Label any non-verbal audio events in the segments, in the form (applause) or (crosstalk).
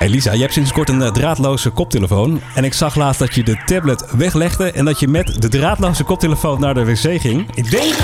Elisa, je hebt sinds kort een eh, draadloze koptelefoon. En ik zag laatst dat je de tablet weglegde en dat je met de draadloze koptelefoon naar de wc ging. Ik denk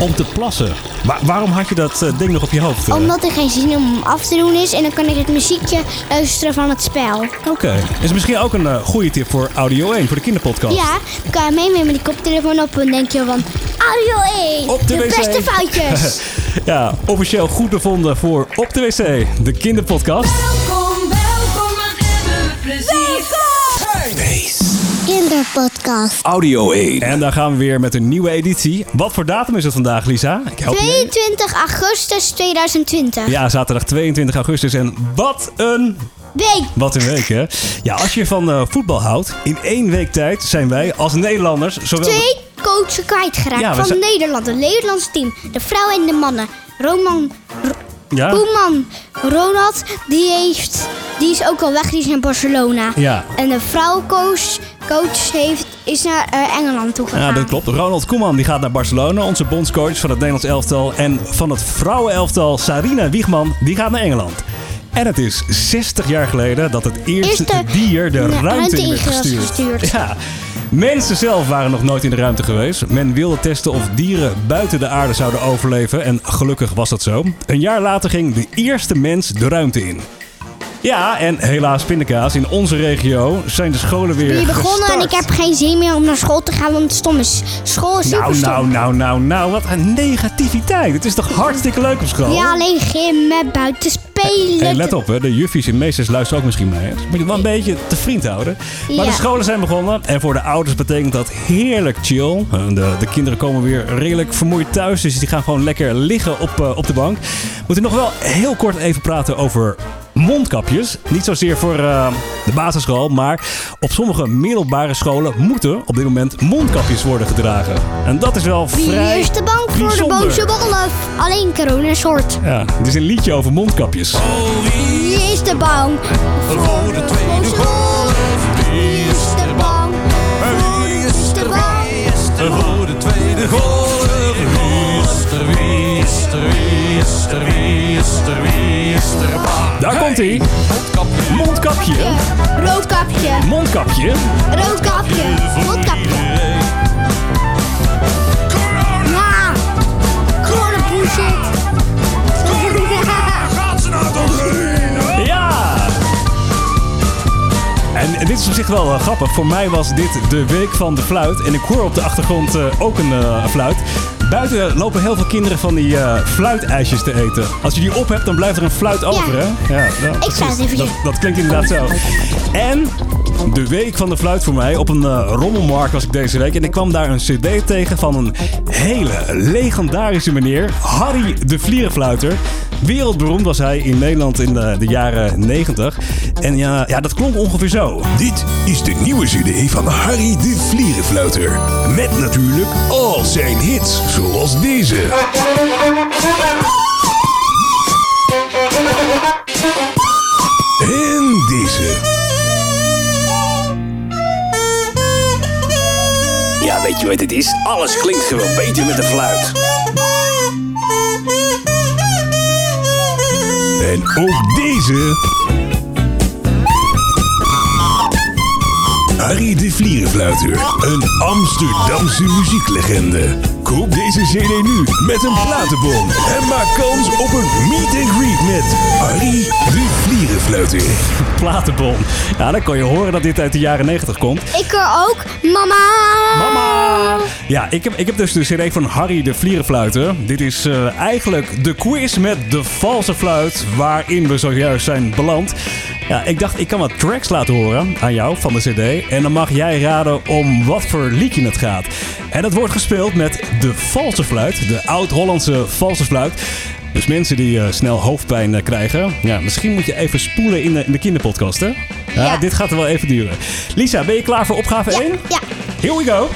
om te plassen. Wa- waarom had je dat eh, ding nog op je hoofd? eh? Omdat er geen zin om hem af te doen is. En dan kan ik het muziekje luisteren van het spel. Oké. Is misschien ook een goede tip voor Audio 1, voor de kinderpodcast. Ja, dan kan je meenemen met die koptelefoon op. En denk je van, audio 1, Op de wc. beste (laughs) foutjes. Ja, officieel goed bevonden voor Op de WC, de kinderpodcast. Kinderpodcast. Audio 1. En daar gaan we weer met een nieuwe editie. Wat voor datum is het vandaag, Lisa? Ik help je. 22 augustus 2020. Ja, zaterdag 22 augustus. En wat een Week. Wat een week, hè? Ja, als je van eh, voetbal houdt, in één week tijd zijn wij als Nederlanders zowel... Twee coachen kwijtgeraakt Ja, van zijn- Nederland. Het Nederlandse team. De vrouwen en de mannen. Roman, Ja? Koeman, Ronald, die, heeft, die is ook al weg. Die is naar Barcelona. Ja. En de vrouwencoach coach heeft, is naar eh, Engeland toe gegaan. Ja, dat klopt. Ronald Koeman die gaat naar Barcelona, onze bondscoach van het Nederlands elftal. En van het vrouwenelftal, Sarina Wiegman, die gaat naar Engeland. En het is 60 jaar geleden dat het eerste Eerste dier de ruimte ruimte in werd gestuurd. gestuurd. Ja. Mensen zelf waren nog nooit in de ruimte geweest. Men wilde testen of dieren buiten de aarde zouden overleven. En gelukkig was dat zo. Een jaar later ging de eerste mens de ruimte in. Ja, en helaas pindakaas, in onze regio zijn de scholen weer Die begonnen en ik heb geen zin meer om naar school te gaan, want stom is. School is Nou, nou, nou, nou, nou, wat een negativiteit. Het is toch hartstikke leuk op school? Ja, alleen gymmen, buiten spelen. Hey, let op, hè. de juffies en meesters luisteren ook misschien mee. Dus moet je wel een beetje te vriend houden. Maar Ja. de scholen zijn begonnen en voor de ouders betekent dat heerlijk chill. De, de kinderen komen weer redelijk vermoeid thuis, dus die gaan gewoon lekker liggen op, eh, op de bank. Moeten nog wel heel kort even praten over mondkapjes. Niet zozeer voor eh, de basisschool, maar op sommige middelbare scholen moeten op dit moment mondkapjes worden gedragen. En dat is wel Wie vrij is de bang voor de boze wolf? Alleen corona soort. Ja, het is een liedje over mondkapjes. Wie is de bang voor de boze wolf? Wie is de bang? Wie is de bang? Voor de tweede golf. Wie is er, wie is er, wie is er, wie is er, wie is er bang? Daar komt hij. Mondkapje. Roodkapje, Mondkapje. roodkapje, roodkapje. Ja, corona bullshit. Gaat ze nou toch heen? Ja. En dit is op zich wel eh, grappig. Voor mij was dit de week van de fluit. En ik hoor op de achtergrond eh, ook een eh, fluit. Buiten lopen heel veel kinderen van die eh, fluitijsjes te eten. Als je die op hebt, dan blijft er een fluit over, hè? Ja, ja, precies. zou het even dat, dat klinkt inderdaad zo. En de week van de fluit voor mij. Op een eh, rommelmarkt was ik deze week. En ik kwam daar een cd tegen van een hele legendarische meneer. Harry de Vlierenfluiter. Wereldberoemd was hij in Nederland in de, jaren 90. En ja, ja, dat klonk ongeveer zo. Dit is de nieuwe CD van Harry de Vlierenfluiter. Met natuurlijk al zijn hits, zoals deze. Weet je wat het is? Alles klinkt gewoon beter met de fluit. En ook deze. Harry de Vlierenfluiter, een Amsterdamse muzieklegende. Koop deze CD nu met een platenbon en maak kans op een meet and greet met Harry de Vlierenfluiter. Platenbon. Ja, dan kon je horen dat dit uit de jaren 90 komt. Ik hoor ook mama. Mama! Ja, ik heb, ik heb dus de CD van Harry de Vlierenfluiter. Dit is eh, eigenlijk de quiz met de valse fluit waarin we zojuist zijn beland. Ja, ik dacht ik kan wat tracks laten horen aan jou van de CD. En dan mag jij raden om wat voor liedje het gaat. En dat wordt gespeeld met de valse fluit, de oud-Hollandse valse fluit. Dus mensen die eh, snel hoofdpijn eh, krijgen, ja, misschien moet je even spoelen in de, in de kinderpodcast, hè? Ja, Ja. dit gaat er wel even duren. Lisa, ben je klaar voor opgave 1? Ja, Here we go.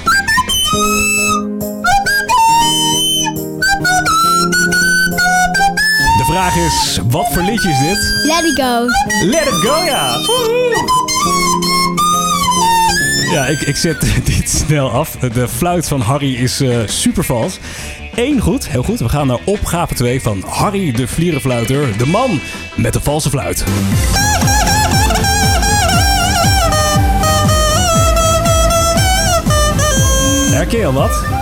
vraag is, wat voor liedje is dit? Let it go. Let it go, ja. Ja, ik, ik zet (laughs) dit snel af. De fluit van Harry is eh, super vals. Eén goed, heel goed. We gaan naar opgave 2 van Harry de Vlierenfluiter. De man met de valse fluit. Herken je al wat?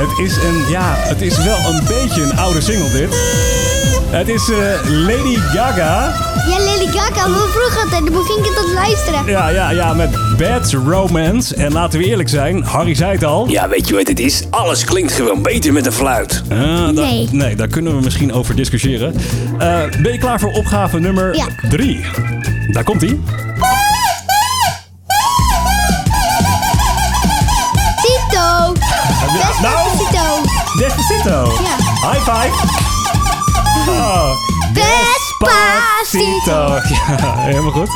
Het is een, ja, het is wel een beetje een oude single dit. Het is eh, Lady Gaga. Ja, Lady Gaga, we vroeger altijd. Dan ging ik dat luisteren. Ja, ja, ja, met Bad Romance. En laten we eerlijk zijn, Harry zei het al. Ja, weet je wat het is? Alles klinkt gewoon beter met een fluit. Ah, da- Nee. nee, daar kunnen we misschien over discussiëren. Eh, ben je klaar voor opgave nummer Ja. 3? Daar komt Despacito. Ja. High five. (laughs) Oh, Despacito. (laughs) Ja, helemaal goed.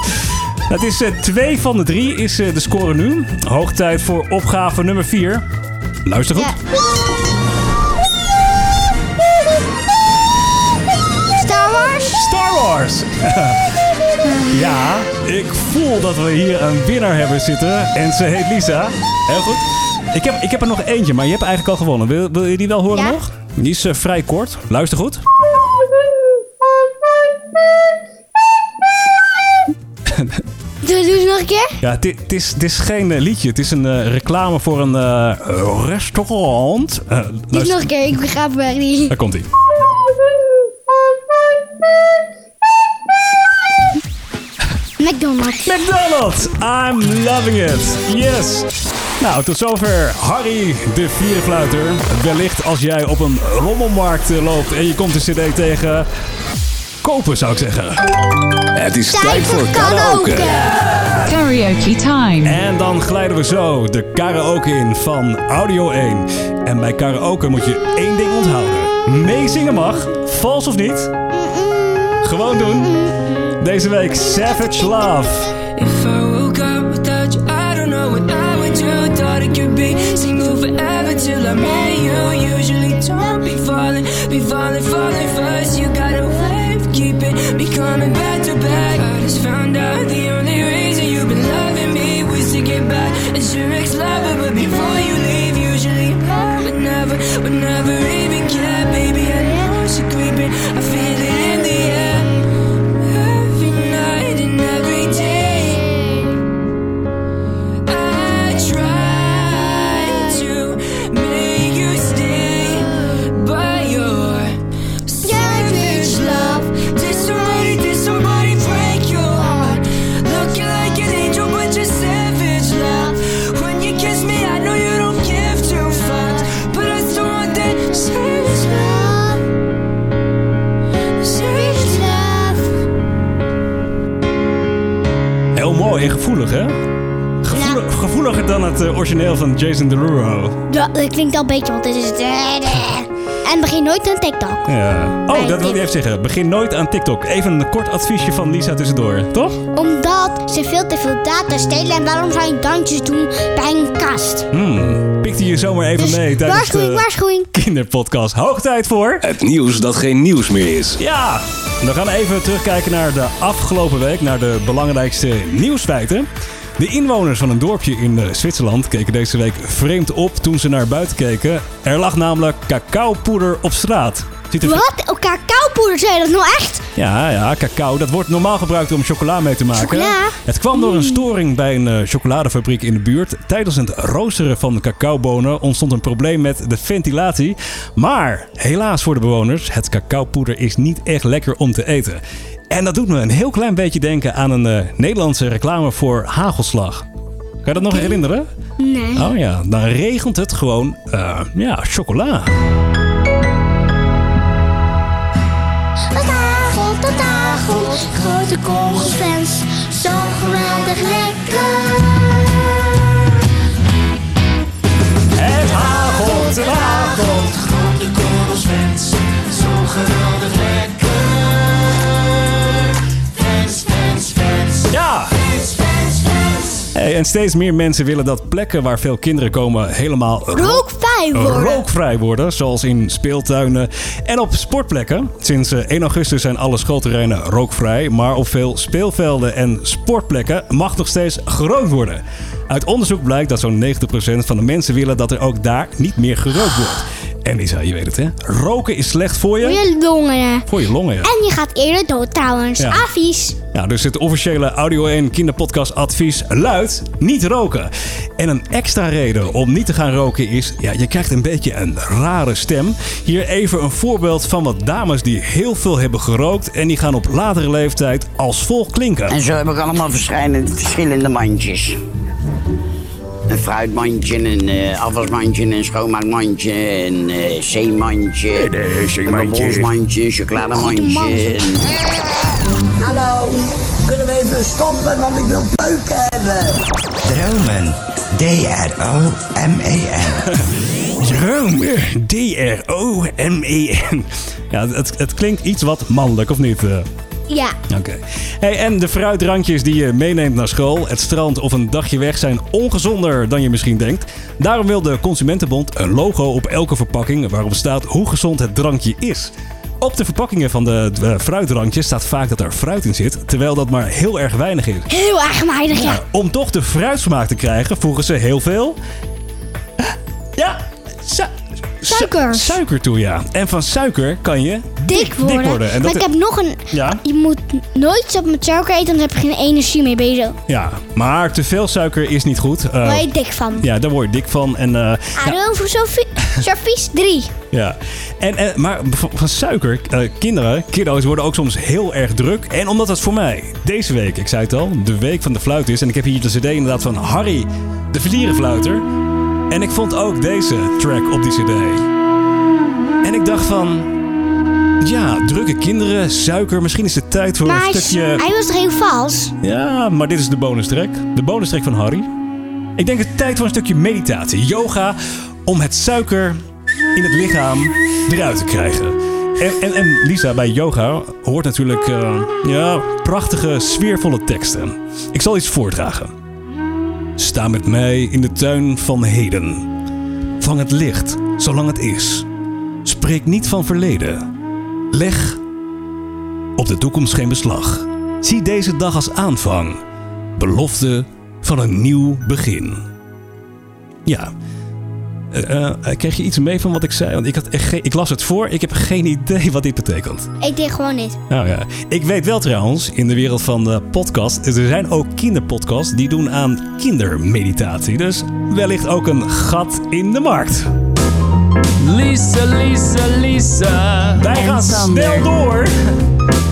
Het is eh, twee van de drie is eh, de score nu. Hoog tijd voor opgave nummer 4. Luister goed. Ja. Star Wars? Star Wars. (laughs) ja, ik voel dat we hier een winnaar hebben zitten. En ze heet Lisa. Heel goed. Ik heb, ik heb er nog eentje, maar je hebt eigenlijk al gewonnen. Wil, wil je die wel horen Ja. nog? Die is eh, vrij kort. Luister goed. (laughs) Doe, doe eens nog een keer. Ja, het het is, het is geen eh, liedje. Het is een eh, reclame voor een restaurant. Doe eens luister- nog een keer, ik begrijp het niet. Daar komt ie. (laughs) McDonald's. McDonald's, I'm loving it. Yes. Nou, tot zover Harry de Vierenfluiter. Wellicht als jij op een rommelmarkt eh, loopt en je komt een cd tegen... Kopen, zou ik zeggen. Het is Tijd voor karaoke. Karaoke time. En dan glijden we zo de karaoke in van Audio 1. En bij karaoke moet je één ding onthouden. Meezingen mag, vals of niet. Gewoon doen. Deze week Savage Love. coming back. Van Jason Derulo. Ja, dat klinkt al een beetje, want het is... En begin nooit aan TikTok. Ja. Oh, dat wil je even zeggen. Begin nooit aan TikTok. Even een kort adviesje van Lisa tussendoor, toch? Omdat ze veel te veel data stelen. En waarom zou je dansjes doen bij een kast? Hmm. Pikte je zomaar even Dus mee tijdens waarschuwing, de waarschuwing. kinderpodcast. Hoog tijd voor... Het nieuws dat geen nieuws meer is. Ja, we gaan even terugkijken naar de afgelopen week, naar de belangrijkste nieuwsfeiten. De inwoners van een dorpje in eh, Zwitserland keken deze week vreemd op toen ze naar buiten keken. Er lag namelijk cacaopoeder op straat. Wat? Oh, cacaopoeder, zei dat nou echt? Ja, ja, cacao. Dat wordt normaal gebruikt om chocola mee te maken. Chocola? Het kwam door een storing bij een eh, chocoladefabriek in de buurt. Tijdens het roosteren van de cacaobonen ontstond een probleem met de ventilatie. Maar helaas voor de bewoners, het cacaopoeder is niet echt lekker om te eten. En dat doet me een heel klein beetje denken aan een eh, Nederlandse reclame voor hagelslag. Kan je dat nog herinneren? Nee. Oh ja, dan regent het gewoon, eh, ja, chocola. Grote korrelsfans, zo geweldig lekker. Het hagelt, het hagelt. Grote korrels fans, zo geweldig en steeds meer mensen willen dat plekken waar veel kinderen komen helemaal ro- Rookvrij worden. rookvrij worden. Zoals in speeltuinen en op sportplekken. Sinds eh, 1 augustus zijn alle schoolterreinen rookvrij. Maar op veel speelvelden en sportplekken mag nog steeds gerookt worden. Uit onderzoek blijkt dat zo'n 90% van de mensen willen dat er ook daar niet meer gerookt wordt. En Lisa, je weet het hè. Roken is slecht voor Voor je. je longen. Voor je longen, ja. En je gaat eerder dood trouwens. Ja. Advies. Ja, dus het officiële Audio 1 kinderpodcast advies luidt niet roken. En een extra reden om niet te gaan roken is, ja, je krijgt een beetje een rare stem. Hier even een voorbeeld van wat dames die heel veel hebben gerookt en die gaan op latere leeftijd als volgt klinken. En zo heb ik allemaal verschillende, verschillende mandjes. Een fruitmandje, een eh, afwasmandje, een schoonmaakmandje, een eh zeemandje, een barbonsmandje, een chocolademandje. een- Hallo, kunnen we even stoppen, want ik wil peuken hebben. Dromen. D-R-O-M-E-N. Dromen. D-R-O-M-E-N. Ja, het, het klinkt iets wat mannelijk, of niet? Ja. Oké. Hey, en de fruitdrankjes die je meeneemt naar school, het strand of een dagje weg zijn ongezonder dan je misschien denkt. Daarom wil de Consumentenbond een logo op elke verpakking waarop staat hoe gezond het drankje is. Op de verpakkingen van de fruitdrankjes staat vaak dat er fruit in zit, terwijl dat maar heel erg weinig is. Heel erg weinig, ja. Om toch de fruitsmaak te krijgen, voegen ze heel veel. Su- Suiker. suiker toe, ja. En van suiker kan je Dik worden. En maar ik heb nog een... Ja? Je moet nooit zo met suiker eten, dan heb je geen energie meer bezig. Ja, maar te veel suiker is niet goed. Eh, Daar word je dik van. ja, daar word je dik van. En, eh, ja, voor Sophie- Servies 3. ja. En, en, maar van, van suiker, eh, kinderen, kiddo's worden ook soms heel erg druk. En omdat het voor mij deze week, ik zei het al, de week van de fluit is. En ik heb hier de cd inderdaad van Harry, de vlierenfluiter. En ik vond ook deze track op die cd. En ik dacht van, ja, drukke kinderen, suiker, misschien is het tijd voor Maar een stukje... hij was toch heel vals? Ja, maar dit is de bonus track. De bonus track van Harry. Ik denk het tijd voor een stukje meditatie. Yoga om het suiker in het lichaam eruit te krijgen. En, en, en Lisa, bij yoga hoort natuurlijk eh, ja, prachtige, sfeervolle teksten. Ik zal iets voordragen. Sta met mij in de tuin van heden. Vang het licht, zolang het is. Spreek niet van verleden. Leg op de toekomst geen beslag. Zie deze dag als aanvang. Belofte van een nieuw begin. Ja. Eh, eh, kreeg je iets mee van wat ik zei? Want ik, had echt geen, ik las het voor. Ik heb geen idee wat dit betekent. Ik deed gewoon niet. Nou ja. Ik weet wel trouwens, in de wereld van de podcast... er zijn ook kinderpodcasts die doen aan kindermeditatie. Dus wellicht ook een gat in de markt. Lisa, Lisa, Lisa. Wij gaan snel door.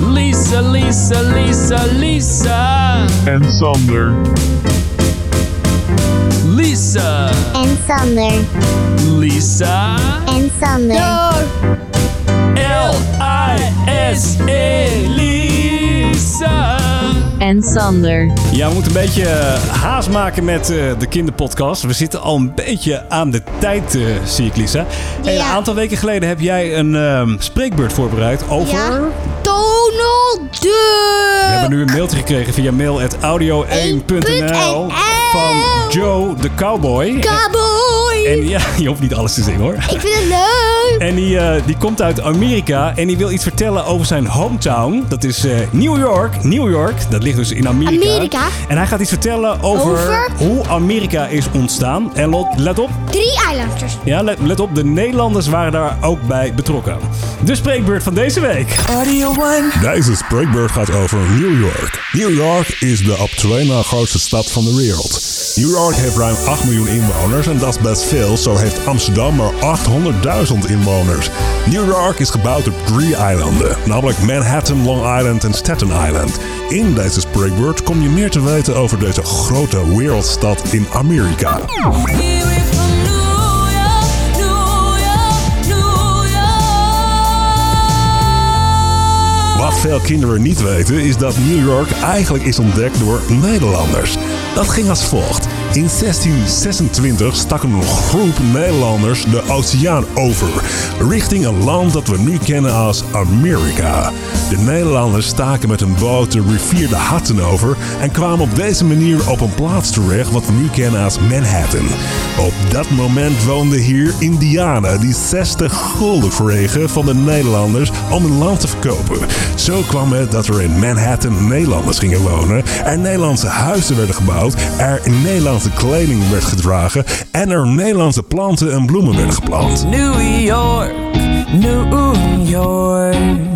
Lisa, Lisa, Lisa, Lisa. En Sander. Lisa. En Sander. Lisa. En Sander. L-I-S-E. Lisa. En Sander. Ja, we moeten een beetje eh, haast maken met eh, de kinderpodcast. We zitten al een beetje aan de tijd, eh, zie ik, Lisa. En een aantal weken geleden heb jij een ehm, spreekbeurt voorbereid over... Ja. We hebben nu een mailtje gekregen via mail.audio1.nl van Joe de Cowboy. Cowboy. En ja, je hoeft niet alles te zingen hoor. Ik vind het leuk. En die, eh, die komt uit Amerika en die wil iets vertellen over zijn hometown. Dat is eh, New York. New York, dat ligt dus in Amerika. Amerika? En hij gaat iets vertellen over, Over? hoe Amerika is ontstaan. En lot- let op, Drie eilanders. ja, let, let op, de Nederlanders waren daar ook bij betrokken. De spreekbeurt van deze week. Deze spreekbeurt gaat over New York. New York is de op twee na grootste stad van de wereld. New York heeft ruim 8 miljoen inwoners en dat is best veel. Zo heeft Amsterdam maar 800.000 inwoners. New York is gebouwd op drie eilanden, namelijk Manhattan, Long Island en Staten Island. In deze spreekbeurt kom je meer te weten over deze grote wereldstad in Amerika. Wat veel kinderen niet weten is dat New York eigenlijk is ontdekt door Nederlanders. Dat ging als volgt. In 1626 stak een groep Nederlanders de oceaan over, richting een land dat we nu kennen als Amerika. De Nederlanders staken met een boot de rivier de Hudson over en kwamen op deze manier op een plaats terecht wat we nu kennen als Manhattan. Op dat moment woonden hier Indianen die 60 gulden kregen van de Nederlanders om hun land te verkopen. Zo kwam het dat er in Manhattan Nederlanders gingen wonen, er Nederlandse huizen werden gebouwd, er Nederlandse kleding werd gedragen en er Nederlandse planten en bloemen werden geplant. New York, New York.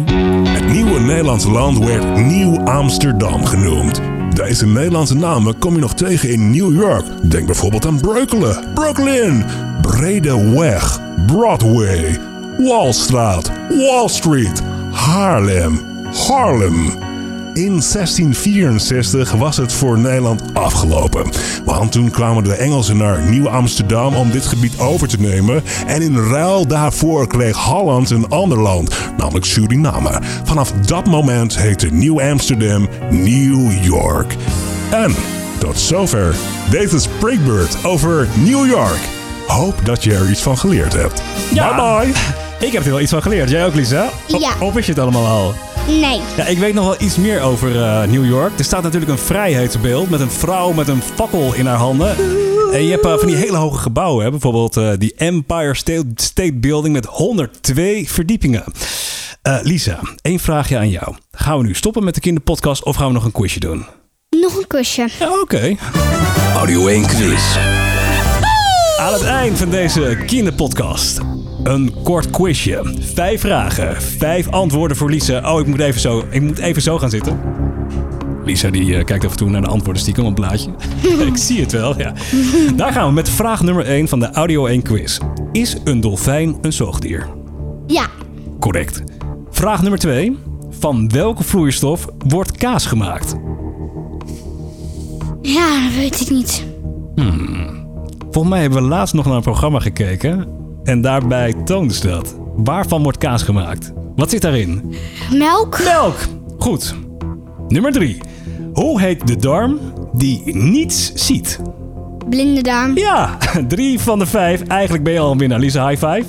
Nieuwe Nederlandse land werd Nieuw Amsterdam genoemd. Deze Nederlandse namen kom je nog tegen in New York. Denk bijvoorbeeld aan Breukelen, Brooklyn, Bredeweg, Broadway, Wallstraat, Wall Street, Haarlem, Harlem. In 1664 was het voor Nederland afgelopen. Want toen kwamen de Engelsen naar Nieuw-Amsterdam om dit gebied over te nemen. En in ruil daarvoor kreeg Holland een ander land, namelijk Suriname. Vanaf dat moment heette Nieuw-Amsterdam New York. En tot zover deze spreekbeurt over New York. Hoop dat je er iets van geleerd hebt. Ja. Bye bye. Ik heb er wel iets van geleerd. Jij ook, Lisa? Ja. Of wist je het allemaal al? Nee. Ja, ik weet nog wel iets meer over eh, New York. Er staat natuurlijk een vrijheidsbeeld met een vrouw met een fakkel in haar handen. En je hebt eh, van die hele hoge gebouwen. Hè? Bijvoorbeeld eh, die Empire State, State Building met 102 verdiepingen. Eh, Lisa, één vraagje aan jou. Gaan we nu stoppen met de kinderpodcast of gaan we nog een quizje doen? Nog een kusje. Ja, oké. Audio 1 quiz. Aan het eind van deze kinderpodcast. Een kort quizje. Vijf vragen. Vijf antwoorden voor Lisa. Oh, ik moet even zo, ik moet even zo gaan zitten. Lisa die eh, kijkt af en toe naar de antwoorden stiekem op het blaadje. (laughs) ik zie het wel, ja. Daar gaan we met vraag nummer 1 van de Audio 1 quiz. Is een dolfijn een zoogdier? Ja. Correct. Vraag nummer 2. Van welke vloeistof wordt kaas gemaakt? Ja, dat weet ik niet. Volgens mij hebben we laatst nog naar een programma gekeken. En daarbij dat. Waarvan wordt kaas gemaakt? Wat zit daarin? Melk? Melk. Goed. Nummer 3. Hoe heet de darm die niets ziet? Blinde darm. Ja, (laughs) drie van de vijf. Eigenlijk ben je al een winnaar. Lisa, high five.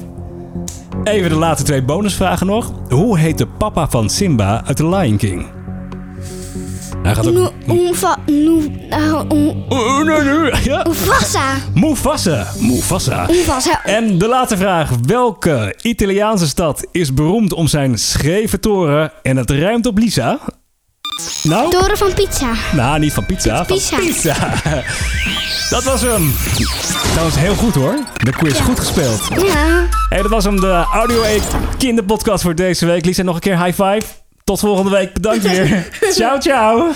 Even de laatste twee bonusvragen nog. Hoe heet de papa van Simba uit The Lion King? Hij gaat ook... Mufasa. Mufasa. Oefassa. En de laatste vraag. Welke Italiaanse stad is beroemd om zijn scheve toren en het ruimt op Lisa? Nou? Toren van pizza. Nou, niet van pizza. Van Pizza. pizza. Dat was hem. Dat was heel goed hoor. De quiz goed gespeeld. Ja. Hey, dat was hem, de Audio 1 kinderpodcast voor deze week. Lisa, nog een keer high five. Tot volgende week. Bedankt weer. (laughs) ciao, ciao.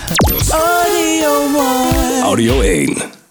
Audio 1.